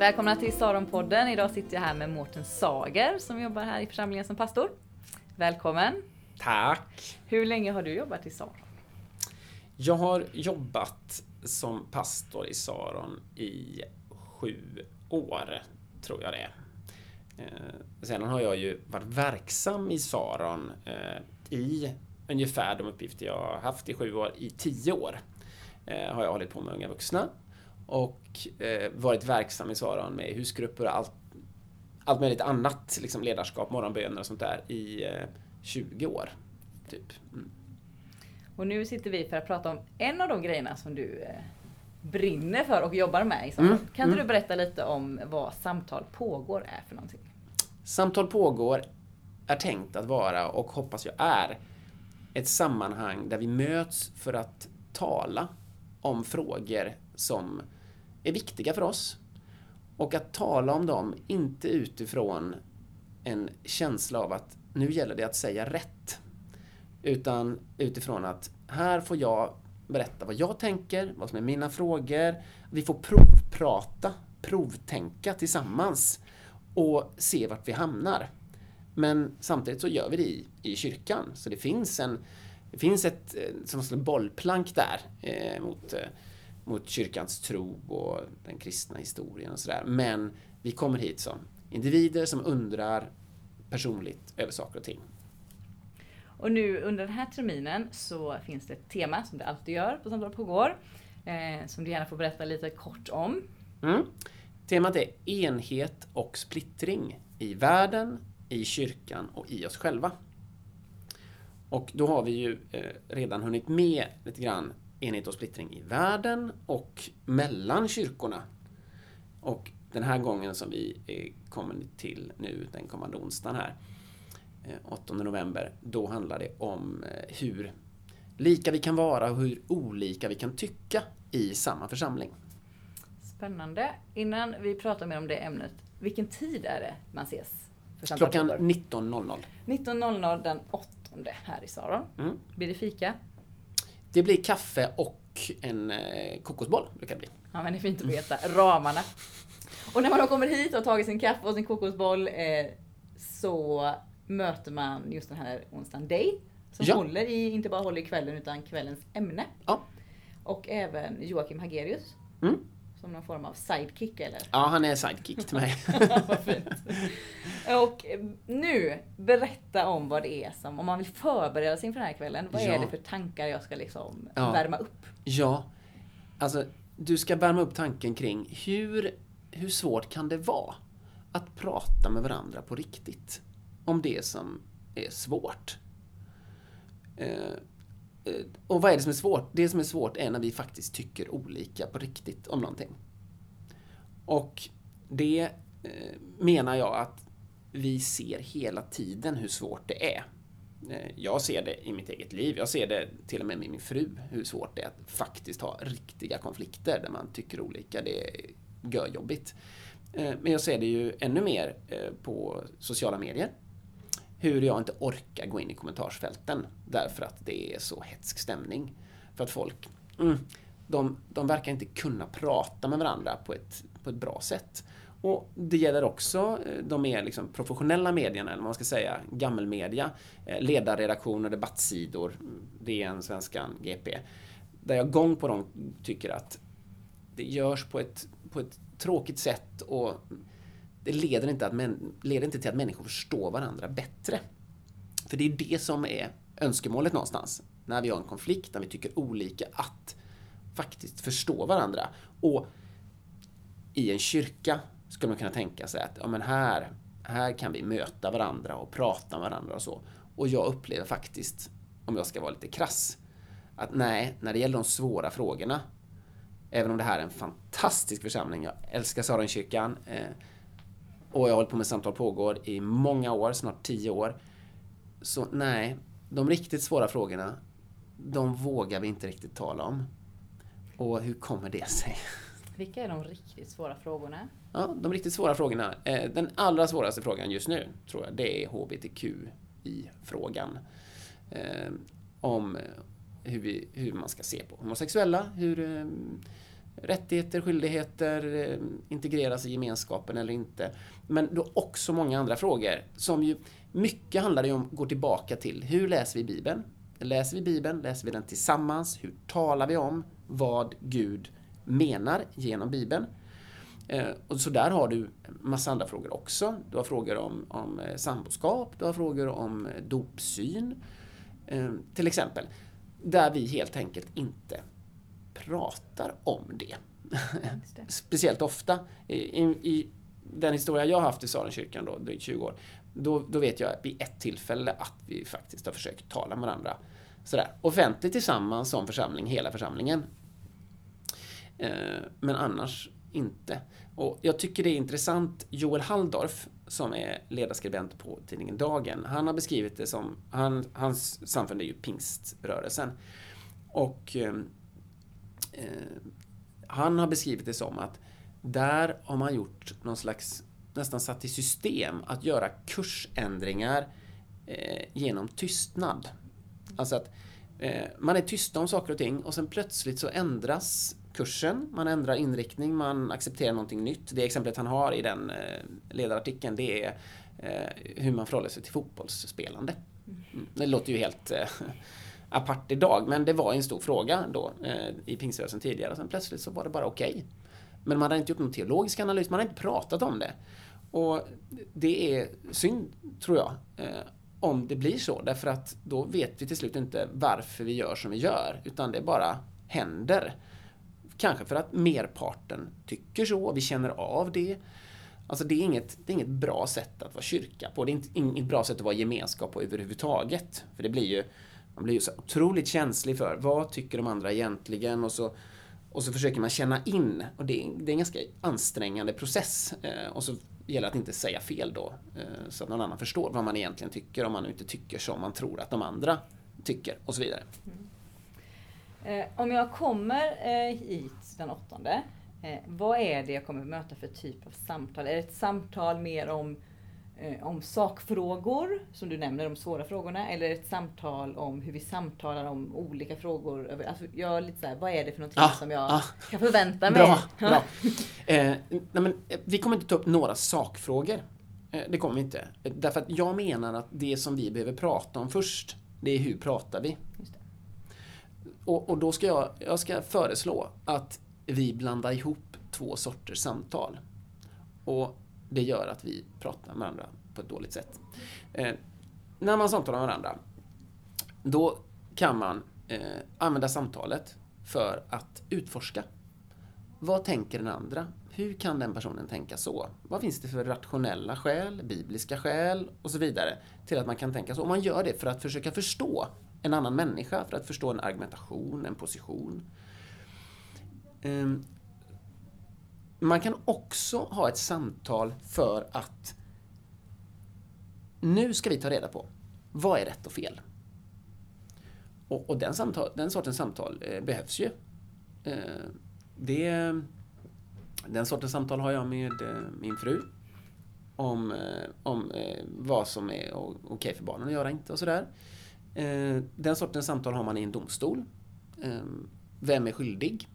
Välkomna till Saronpodden. Idag sitter jag här med Mårten Sager som jobbar här i församlingen som pastor. Välkommen! Tack! Hur länge har du jobbat i Saron? Jag har jobbat som pastor i Saron i sju år, tror jag det är. Eh, Sedan har jag ju varit verksam i Saron eh, i ungefär de uppgifter jag har haft i sju år. I tio år eh, har jag hållit på med unga vuxna och eh, varit verksam i Saron med husgrupper och allt, allt möjligt annat, liksom ledarskap, morgonböner och sånt där i eh, 20 år. Typ. Mm. Och nu sitter vi för att prata om en av de grejerna som du eh, brinner för och jobbar med Saron. Mm, Kan inte mm. du berätta lite om vad Samtal pågår är för någonting? Samtal pågår är tänkt att vara, och hoppas jag är, ett sammanhang där vi möts för att tala om frågor som är viktiga för oss. Och att tala om dem, inte utifrån en känsla av att nu gäller det att säga rätt. Utan utifrån att här får jag berätta vad jag tänker, vad som är mina frågor. Vi får provprata, provtänka tillsammans och se vart vi hamnar. Men samtidigt så gör vi det i, i kyrkan, så det finns en det finns ett eh, som ett bollplank där eh, mot, eh, mot kyrkans tro och den kristna historien och sådär. Men vi kommer hit som individer som undrar personligt över saker och ting. Och nu under den här terminen så finns det ett tema som det alltid gör på Samtal pågår. Eh, som du gärna får berätta lite kort om. Mm. Temat är enhet och splittring i världen, i kyrkan och i oss själva. Och då har vi ju eh, redan hunnit med lite grann enhet och splittring i världen och mellan kyrkorna. Och den här gången som vi eh, kommer till nu, den kommande onsdagen här, eh, 8 november, då handlar det om eh, hur lika vi kan vara och hur olika vi kan tycka i samma församling. Spännande. Innan vi pratar mer om det ämnet, vilken tid är det man ses? Klockan pågår? 19.00. 19.00 den 8 här i Saron. Mm. Blir det fika? Det blir kaffe och en eh, kokosboll, brukar det bli. Ja men det är fint att veta ramarna. Och när man då kommer hit och har tagit sin kaffe och sin kokosboll eh, så möter man just den här onsdagen dig. Som Ja. håller i, inte bara håller i kvällen utan kvällens ämne. Ja. Och även Joakim Hagerius. Mm. Som någon form av sidekick eller? Ja, han är sidekick till mig. Vad fint. Och eh, nu, berätta om vad det är som, om man vill förbereda sig inför den här kvällen, vad är Ja. det för tankar jag ska liksom Ja. värma upp? ja, alltså du ska värma upp tanken kring hur, hur svårt kan det vara att prata med varandra på riktigt om det som är svårt. Eh, Eh, och vad är det som är svårt? Det som är svårt är när vi faktiskt tycker olika på riktigt om någonting. Och det eh, menar jag att vi ser hela tiden hur svårt det är. Eh, jag ser det i mitt eget liv. Jag ser det till och med med min fru, hur svårt det är att faktiskt ha riktiga konflikter där man tycker olika. Det är görjobbigt. Men jag ser det ju ännu mer på sociala medier. Hur jag inte orkar gå in i kommentarsfälten därför att det är så hetsk stämning. För att folk, mm, de, de verkar inte kunna prata med varandra på ett, på ett bra sätt. Och det gäller också eh, de mer liksom professionella medierna, eller vad man ska säga, gammelmedia, eh, ledarredaktioner, debattsidor, DN, Svenskan, GP. Där jag gång på gång tycker att det görs på ett, på ett tråkigt sätt och det leder inte, att leder inte till att människor förstår varandra bättre. För det är det som är önskemålet någonstans. När vi har en konflikt, när vi tycker olika, att faktiskt förstå varandra. Och i en kyrka skulle man kunna tänka sig att ja, men här, här kan vi möta varandra och prata med varandra och så. Och jag upplever faktiskt, om jag ska vara lite krass, att nej, när det gäller de svåra frågorna, även om det här är en fantastisk församling, jag älskar Saronkyrkan, eh, och jag har hållit på med Samtal pågår i många år, snart tio år. Så nej, de riktigt svåra frågorna, de vågar vi inte riktigt tala om. Och hur kommer det sig? Vilka är de riktigt svåra frågorna? Ja, de riktigt svåra frågorna. Eh, Den allra svåraste frågan just nu, tror jag, det är HBTQ-frågan. Eh, om hur, vi, hur man ska se på homosexuella, hur, eh, rättigheter, skyldigheter, eh, integreras i gemenskapen eller inte. Men då också många andra frågor som ju mycket handlar om går tillbaka till hur läser vi Bibeln? Läser vi Bibeln? Läser vi den tillsammans? Hur talar vi om vad Gud menar genom Bibeln? Eh, och så där har du massa andra frågor också. Du har frågor om, om eh, samboskap, du har frågor om dopsyn, till exempel. Där vi helt enkelt inte pratar om det. det. Speciellt ofta. I, I, den historia jag har haft i Sarenkyrkan då, drygt 20 år, då, då vet jag vid ett tillfälle att vi faktiskt har försökt tala med varandra sådär, offentligt tillsammans som församling, hela församlingen. Men annars inte. Och jag tycker det är intressant, Joel Halldorf, som är ledarskribent på tidningen Dagen, han har beskrivit det som, han, hans samfund är ju pingströrelsen. Och eh, eh, han har beskrivit det som att där har man gjort någon slags, nästan satt i system att göra kursändringar eh, genom tystnad. Alltså att eh, man är tysta om saker och ting och sen plötsligt så ändras kursen, man ändrar inriktning, man accepterar någonting nytt. Det exemplet han har i den eh, ledarartikeln det är eh, hur man förhåller sig till fotbollsspelande. Mm. Det låter ju helt eh, apart idag, men det var en stor fråga då eh, i pingströrelsen tidigare. Sen plötsligt så var det bara okej. Okay. Men man hade inte gjort någon teologisk analys, man hade inte pratat om det. Och det är synd, tror jag, eh, om det blir så. Därför att då vet vi till slut inte varför vi gör som vi gör, utan det bara händer. Kanske för att merparten tycker så, vi känner av det. Alltså det är, inget, det är inget bra sätt att vara kyrka på. Det är inte, inget bra sätt att vara gemenskap på överhuvudtaget. För det blir ju, man blir ju så otroligt känslig för vad tycker de andra egentligen och så, och så försöker man känna in. Och det är, det är en ganska ansträngande process. Eh, och så gäller det att inte säga fel då. Eh, så att någon annan förstår vad man egentligen tycker om man inte tycker som man tror att de andra tycker och så vidare. Mm. Eh, om jag kommer eh, hit den åttonde, eh, vad är det jag kommer möta för typ av samtal? Är det ett samtal mer om, eh, om sakfrågor, som du nämner, de svåra frågorna, eller ett samtal om hur vi samtalar om olika frågor? Alltså, jag är lite så här, vad är det för någonting ah, som jag ah, kan förvänta mig? Bra, bra. Eh, nej, men, eh, vi kommer inte ta upp några sakfrågor. det kommer vi inte. Därför att jag menar att det som vi behöver prata om först, det är hur pratar vi? Och, och, då ska jag, jag ska föreslå att vi blandar ihop två sorters samtal. Och det gör att vi pratar med varandra på ett dåligt sätt. Eh, när man samtalar med varandra, då kan man eh, använda samtalet för att utforska. Vad tänker den andra? Hur kan den personen tänka så? Vad finns det för rationella skäl, bibliska skäl och så vidare till att man kan tänka så? Och man gör det för att försöka förstå en annan människa för att förstå en argumentation, en position. Ehm, man kan också ha ett samtal för att nu ska vi ta reda på vad är rätt och fel? Och, och den, samtal, den sortens samtal eh, behövs ju. Eh, det, den sortens samtal har jag med eh, min fru. Om, eh, om eh, vad som är okej okay för barnen att göra, inte och sådär. Eh, den sortens samtal har man i en domstol. Eh, vem är skyldig?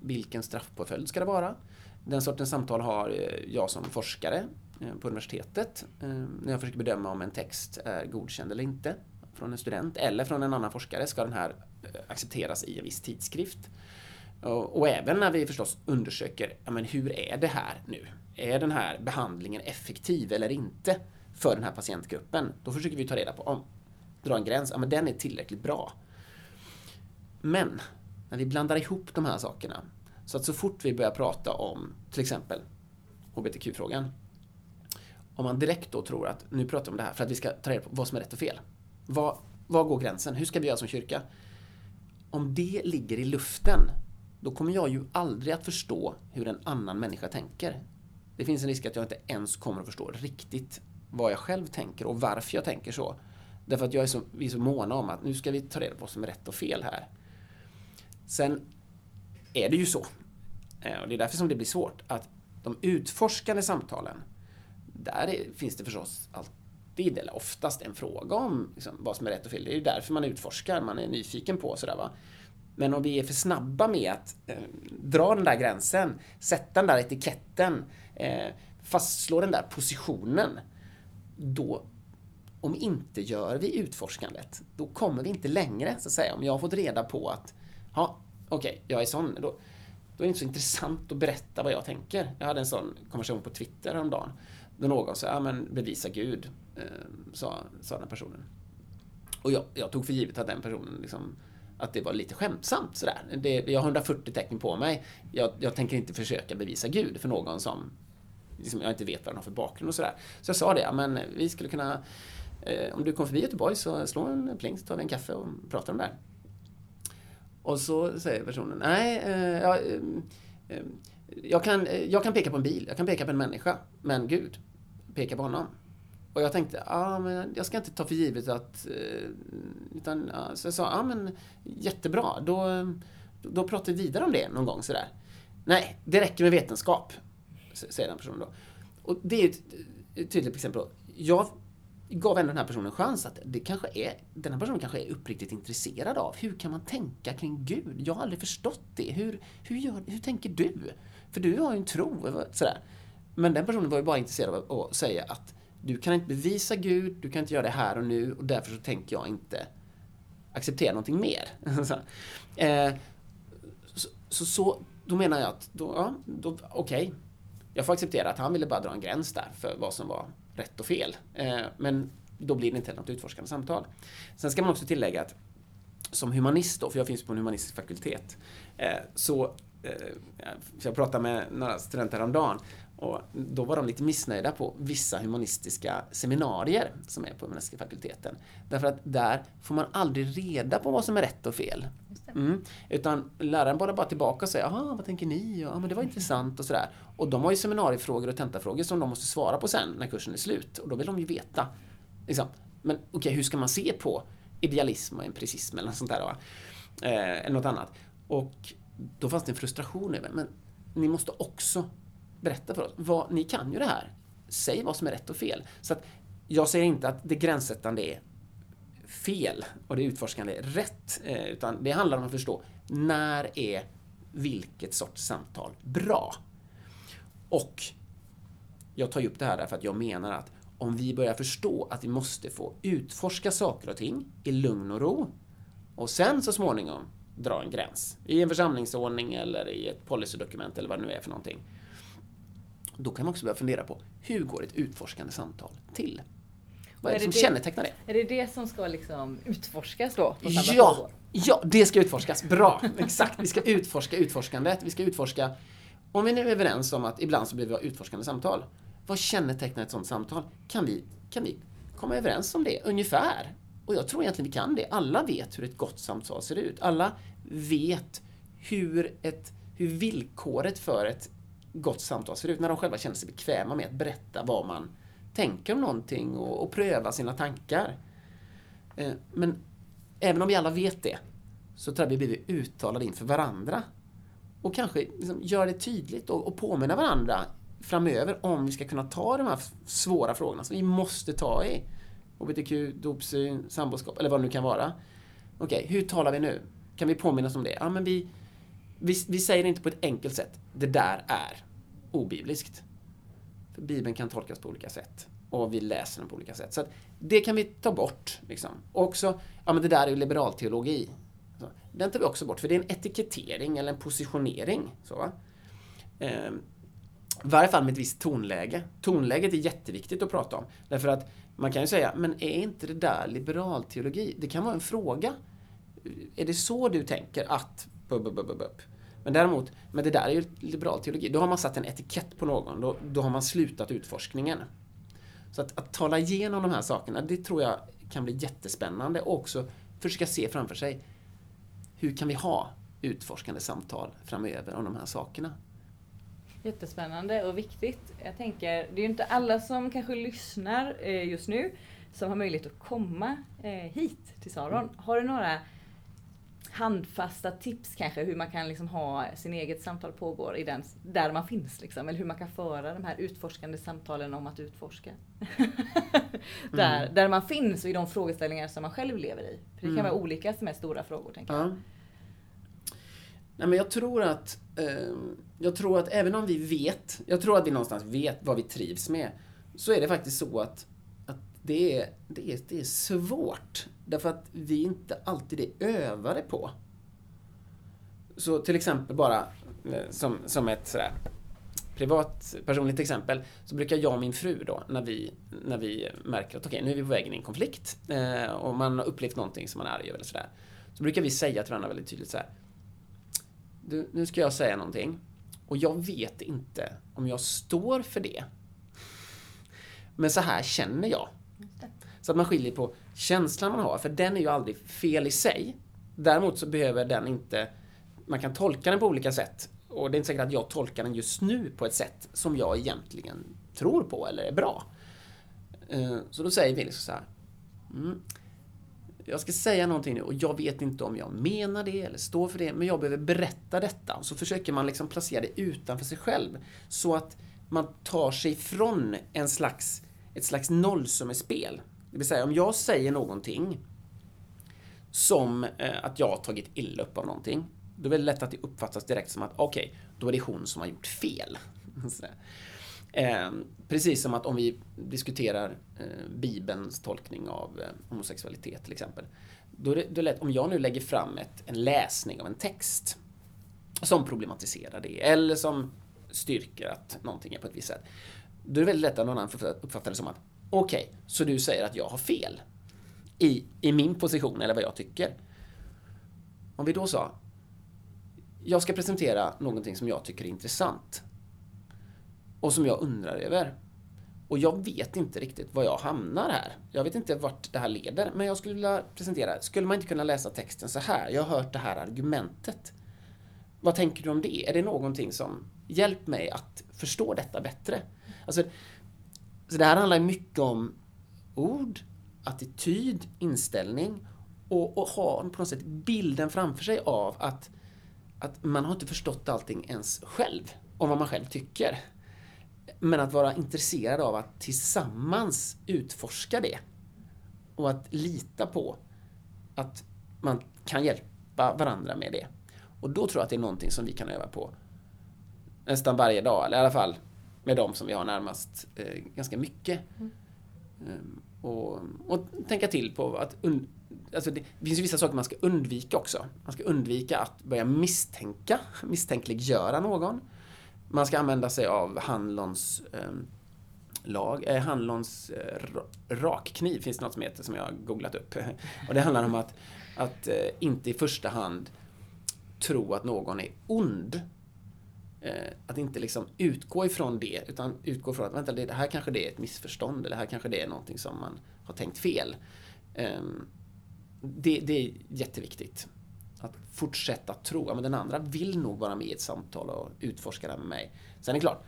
Vilken straffpåföljd ska det vara? Den sortens samtal har eh, jag som forskare eh, på universitetet eh, när jag försöker bedöma om en text är godkänd eller inte från en student eller från en annan forskare. Ska den här accepteras i en viss tidskrift? Och, även när vi förstås undersöker, ja, men hur är det här nu? Är den här behandlingen effektiv eller inte för den här patientgruppen? Då försöker vi ta reda på om dra en gräns, ja men den är tillräckligt bra. Men när vi blandar ihop de här sakerna, så att så fort vi börjar prata om till exempel HBTQ-frågan, om man direkt då tror att nu pratar vi om det här för att vi ska ta reda på vad som är rätt och fel. Vad, vad går gränsen? Hur ska vi göra som kyrka? Om det ligger i luften, då kommer jag ju aldrig att förstå hur en annan människa tänker. Det finns en risk att jag inte ens kommer att förstå riktigt vad jag själv tänker och varför jag tänker så. Därför att jag är så, vi är så måna om att nu ska vi ta reda på vad som är rätt och fel här. Sen är det ju så, eh, och det är därför som det blir svårt, att de utforskande samtalen, där finns det förstås alltid, eller oftast, en fråga om liksom, vad som är rätt och fel. Det är ju därför man utforskar, man är nyfiken på sådär va. Men om vi är för snabba med att eh, dra den där gränsen, sätta den där etiketten, eh, fastslå den där positionen, då om inte gör vi utforskandet, då kommer vi inte längre, så att säga. Om jag har fått reda på att, ja, okej, okay, jag är sån, då, då är det inte så intressant att berätta vad jag tänker. Jag hade en sån konversation på Twitter häromdagen, då någon sa, ja men bevisa Gud, eh, sa, sa den personen. Och jag, jag, tog för givet att den personen liksom, att det var lite skämtsamt sådär. Det, jag har 140 tecken på mig. Jag, jag tänker inte försöka bevisa Gud för någon som liksom, jag inte vet vad den har för bakgrund och sådär. Så jag sa det, men vi skulle kunna eh, om du kommer förbi Göteborg så slå en pling så tar vi en kaffe och pratar om det här. Och så säger personen, nej, eh, jag, eh, eh, jag, kan, eh, jag kan peka på en bil, jag kan peka på en människa, men Gud, peka på honom. Och jag tänkte, ja men jag ska inte ta för givet att... Eh, utan, ja, så jag sa, ja men jättebra, då, då pratar vi vidare om det någon gång sådär. Nej, det räcker med vetenskap, säger den personen då. Och det är ett tydligt exempel. Jag gav ändå den här personen en chans att det kanske är, den här personen kanske är uppriktigt intresserad av hur kan man tänka kring Gud? Jag har aldrig förstått det. Hur, hur, gör, hur tänker du? För du har ju en tro. Sådär. Men den personen var ju bara intresserad av att säga att du kan inte bevisa Gud, du kan inte göra det här och nu och därför så tänker jag inte acceptera någonting mer. så, eh, så, så, så, då menar jag att, då, ja, då, okej, okay. jag får acceptera att han ville bara dra en gräns där för vad som var rätt och fel. Eh, men då blir det inte något utforskande samtal. Sen ska man också tillägga att som humanist då, för jag finns på en humanistisk fakultet, eh, så eh, jag pratade med några studenter häromdagen och då var de lite missnöjda på vissa humanistiska seminarier som är på humanistiska fakulteten. Därför att där får man aldrig reda på vad som är rätt och fel. Mm. Utan läraren bara bara tillbaka och säger ”Jaha, vad tänker ni?” ja, men det var intressant och sådär. Och de har ju seminariefrågor och tentafrågor som de måste svara på sen när kursen är slut. Och då vill de ju veta. Liksom. Men okej, okay, hur ska man se på idealism och empiricism eller något sånt där? Va? Eh, eller något annat. Och då fanns det en frustration över, men ni måste också berätta för oss. Vad, ni kan ju det här. Säg vad som är rätt och fel. Så att jag säger inte att det gränssättande är fel och det utforskande rätt. Eh, utan det handlar om att förstå när är vilket sorts samtal bra? Och jag tar upp det här därför att jag menar att om vi börjar förstå att vi måste få utforska saker och ting i lugn och ro och sen så småningom dra en gräns i en församlingsordning eller i ett policydokument eller vad det nu är för någonting. Då kan man också börja fundera på hur går ett utforskande samtal till? Vad är, är det som det, kännetecknar det? Är det det som ska liksom utforskas då? ja, ja, det ska utforskas. Bra! Exakt, vi ska utforska utforskandet. Vi ska utforska om vi nu är överens om att ibland så blir vi utforskande samtal. Vad kännetecknar ett sådant samtal? Kan vi, kan vi komma överens om det ungefär? Och jag tror egentligen vi kan det. Alla vet hur ett gott samtal ser ut. Alla vet hur, ett, hur villkoret för ett gott samtal ser ut. När de själva känner sig bekväma med att berätta vad man tänker om någonting och, och pröva sina tankar. Eh, men även om vi alla vet det så tror jag vi blir uttalade inför varandra och kanske liksom göra det tydligt och, och påminna varandra framöver om vi ska kunna ta de här svåra frågorna som vi måste ta i. HBTQ, dopsyn, samboskap eller vad det nu kan vara. Okej, okay, hur talar vi nu? Kan vi påminnas om det? Ja, men vi, vi, vi säger det inte på ett enkelt sätt. Det där är obibliskt. För Bibeln kan tolkas på olika sätt. Och vi läser den på olika sätt. Så det kan vi ta bort. Liksom. Och också, ja men det där är ju liberalteologi. Den tar vi också bort, för det är en etikettering eller en positionering. Så, eh, I varje fall med ett visst tonläge. Tonläget är jätteviktigt att prata om. Därför att man kan ju säga, men är inte det där liberalteologi? Det kan vara en fråga. Är det så du tänker att... Men däremot, men det där är ju liberalteologi. Då har man satt en etikett på någon. Då, då har man slutat utforskningen. Så att, att tala igenom de här sakerna, det tror jag kan bli jättespännande och också försöka se framför sig hur kan vi ha utforskande samtal framöver om de här sakerna? Jättespännande och viktigt. Jag tänker, det är ju inte alla som kanske lyssnar eh, just nu som har möjlighet att komma eh, hit till Saron. Har du några handfasta tips kanske hur man kan liksom ha sin eget samtal pågår i den, där man finns liksom. Eller hur man kan föra de här utforskande samtalen om att utforska. där, mm. där man finns och i de frågeställningar som man själv lever i. För det kan mm. vara olika som är stora frågor tänker jag. Nej, men jag tror att eh, jag tror att även om vi vet, jag tror att vi någonstans vet vad vi trivs med, så är det faktiskt så att, att det, är, det, är, det är svårt. Därför att vi inte alltid är övade på. Så till exempel bara eh, som, som ett sådär privat personligt exempel så brukar jag och min fru då när vi, när vi märker att okej, okay, nu är vi på väg in i en konflikt eh, och man har upplevt någonting som man är arg över eller sådär. Så brukar vi säga till varandra väldigt tydligt så här. Du, nu ska jag säga någonting och jag vet inte om jag står för det. Men så här känner jag. Så att man skiljer på känslan man har, för den är ju aldrig fel i sig. Däremot så behöver den inte, man kan tolka den på olika sätt. Och det är inte säkert att jag tolkar den just nu på ett sätt som jag egentligen tror på eller är bra. Eh, så då säger vi liksom så här. Mm, jag ska säga någonting nu och jag vet inte om jag menar det eller står för det, men jag behöver berätta detta. Och så försöker man liksom placera det utanför sig själv. Så att man tar sig ifrån en slags, ett slags nollsummespel. Det vill säga, om jag säger någonting som eh, att jag har tagit illa upp av någonting, då är det lätt att det uppfattas direkt som att okej, okay, då är det hon som har gjort fel. Eh, precis som att om vi diskuterar eh, Bibelns tolkning av eh, homosexualitet till exempel. Då är det, då är det lätt, om jag nu lägger fram ett, en läsning av en text som problematiserar det eller som styrker att någonting är på ett visst sätt. Då är det väldigt lätt att någon annan uppfattar det som att okej, okay, så du säger att jag har fel i, i min position eller vad jag tycker. Om vi då sa jag ska presentera någonting som jag tycker är intressant och som jag undrar över. Och jag vet inte riktigt var jag hamnar här. Jag vet inte vart det här leder, men jag skulle vilja presentera. Skulle man inte kunna läsa texten så här? Jag har hört det här argumentet. Vad tänker du om det? Är det någonting som hjälper mig att förstå detta bättre? Alltså, så det här handlar mycket om ord, attityd, inställning och, och ha på något sätt bilden framför sig av att, att man har inte förstått allting ens själv, om vad man själv tycker. Men att vara intresserad av att tillsammans utforska det. Och att lita på att man kan hjälpa varandra med det. Och då tror jag att det är någonting som vi kan öva på nästan varje dag, eller i alla fall med de som vi har närmast eh, ganska mycket. Mm. Um, och, och, tänka till på att und, alltså det, det finns ju vissa saker man ska undvika också. Man ska undvika att börja misstänka, misstänkliggöra någon. Man ska använda sig av Handlons eh, lag, eh, handlons eh, rakkniv finns det något som heter som jag har googlat upp. Och det handlar om att, att eh, inte i första hand tro att någon är ond. Eh, att inte liksom utgå ifrån det, utan utgå ifrån att vänta, det här kanske det är ett missförstånd, eller det här kanske det är någonting som man har tänkt fel. Ehm, det, det är jätteviktigt att fortsätta tro, att den andra vill nog vara med i ett samtal och utforska det här med mig. Sen är det klart,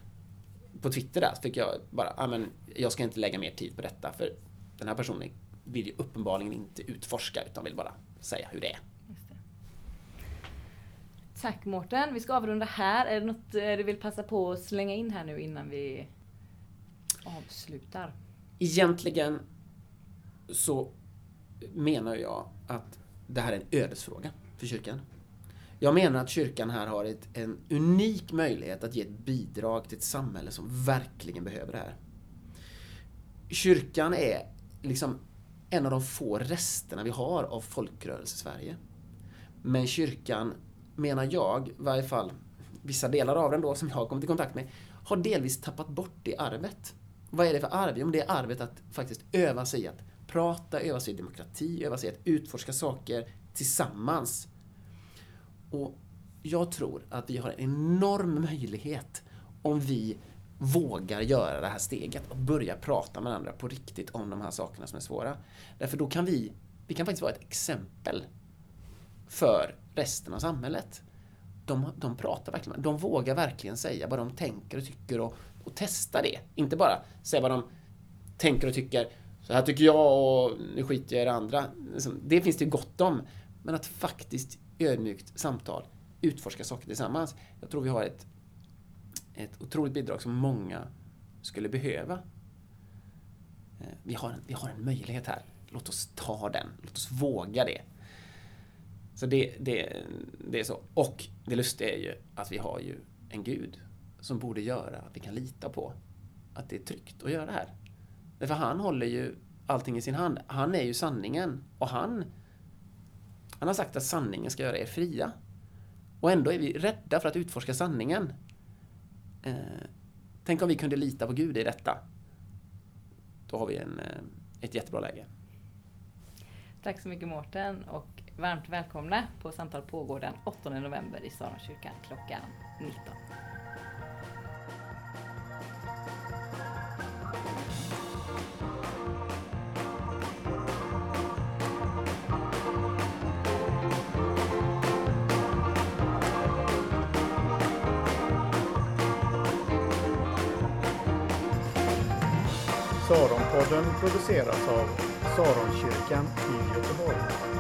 på Twitter där fick jag bara, ja men jag ska inte lägga mer tid på detta för den här personen vill ju uppenbarligen inte utforska utan vill bara säga hur det är. Tack Mårten, vi ska avrunda här. Är det något eh, du vill passa på att slänga in här nu innan vi avslutar? Egentligen så menar jag att det här är en ödesfråga för kyrkan. Jag menar att kyrkan här har ett, en unik möjlighet att ge ett bidrag till ett samhälle som verkligen behöver det här. Kyrkan är liksom en av de få resterna vi har av folkrörelse-Sverige. Men kyrkan, menar jag, i varje fall vissa delar av den då som jag har kommit i kontakt med, har delvis tappat bort det arvet. Vad är det för arv? Jo, det är arvet att faktiskt öva sig i att prata, öva sig i demokrati, öva sig i att utforska saker tillsammans. Och jag tror att vi har en enorm möjlighet om vi vågar göra det här steget och börja prata med varandra på riktigt om de här sakerna som är svåra. Därför då kan vi, vi kan faktiskt vara ett exempel för resten av samhället. De, de pratar verkligen, de vågar verkligen säga vad de tänker och tycker och, och testa det. Inte bara säga vad de tänker och tycker, så här tycker jag och nu skiter jag i det andra. Liksom, det finns det gott om. Men att faktiskt ödmjukt samtal, utforska saker tillsammans. Jag tror vi har ett, ett otroligt bidrag som många skulle behöva. Eh, vi har, en, vi har en möjlighet här. Låt oss ta den. Låt oss våga det. Så det, det, det är så. Och det lustiga är ju att vi har ju en Gud som borde göra att vi kan lita på att det är tryggt att göra det här. Därför han håller ju allting i sin hand. Han är ju sanningen och han, han har sagt att sanningen ska göra er fria. Och ändå är vi rädda för att utforska sanningen. Eh, tänk om vi kunde lita på Gud i detta. Då har vi en, eh, ett jättebra läge. Tack så mycket Mårten och varmt välkomna på Samtal pågår den 8 november i Saronkyrkan klockan 19. Saronpodden produceras av Saronkyrkan i Göteborg.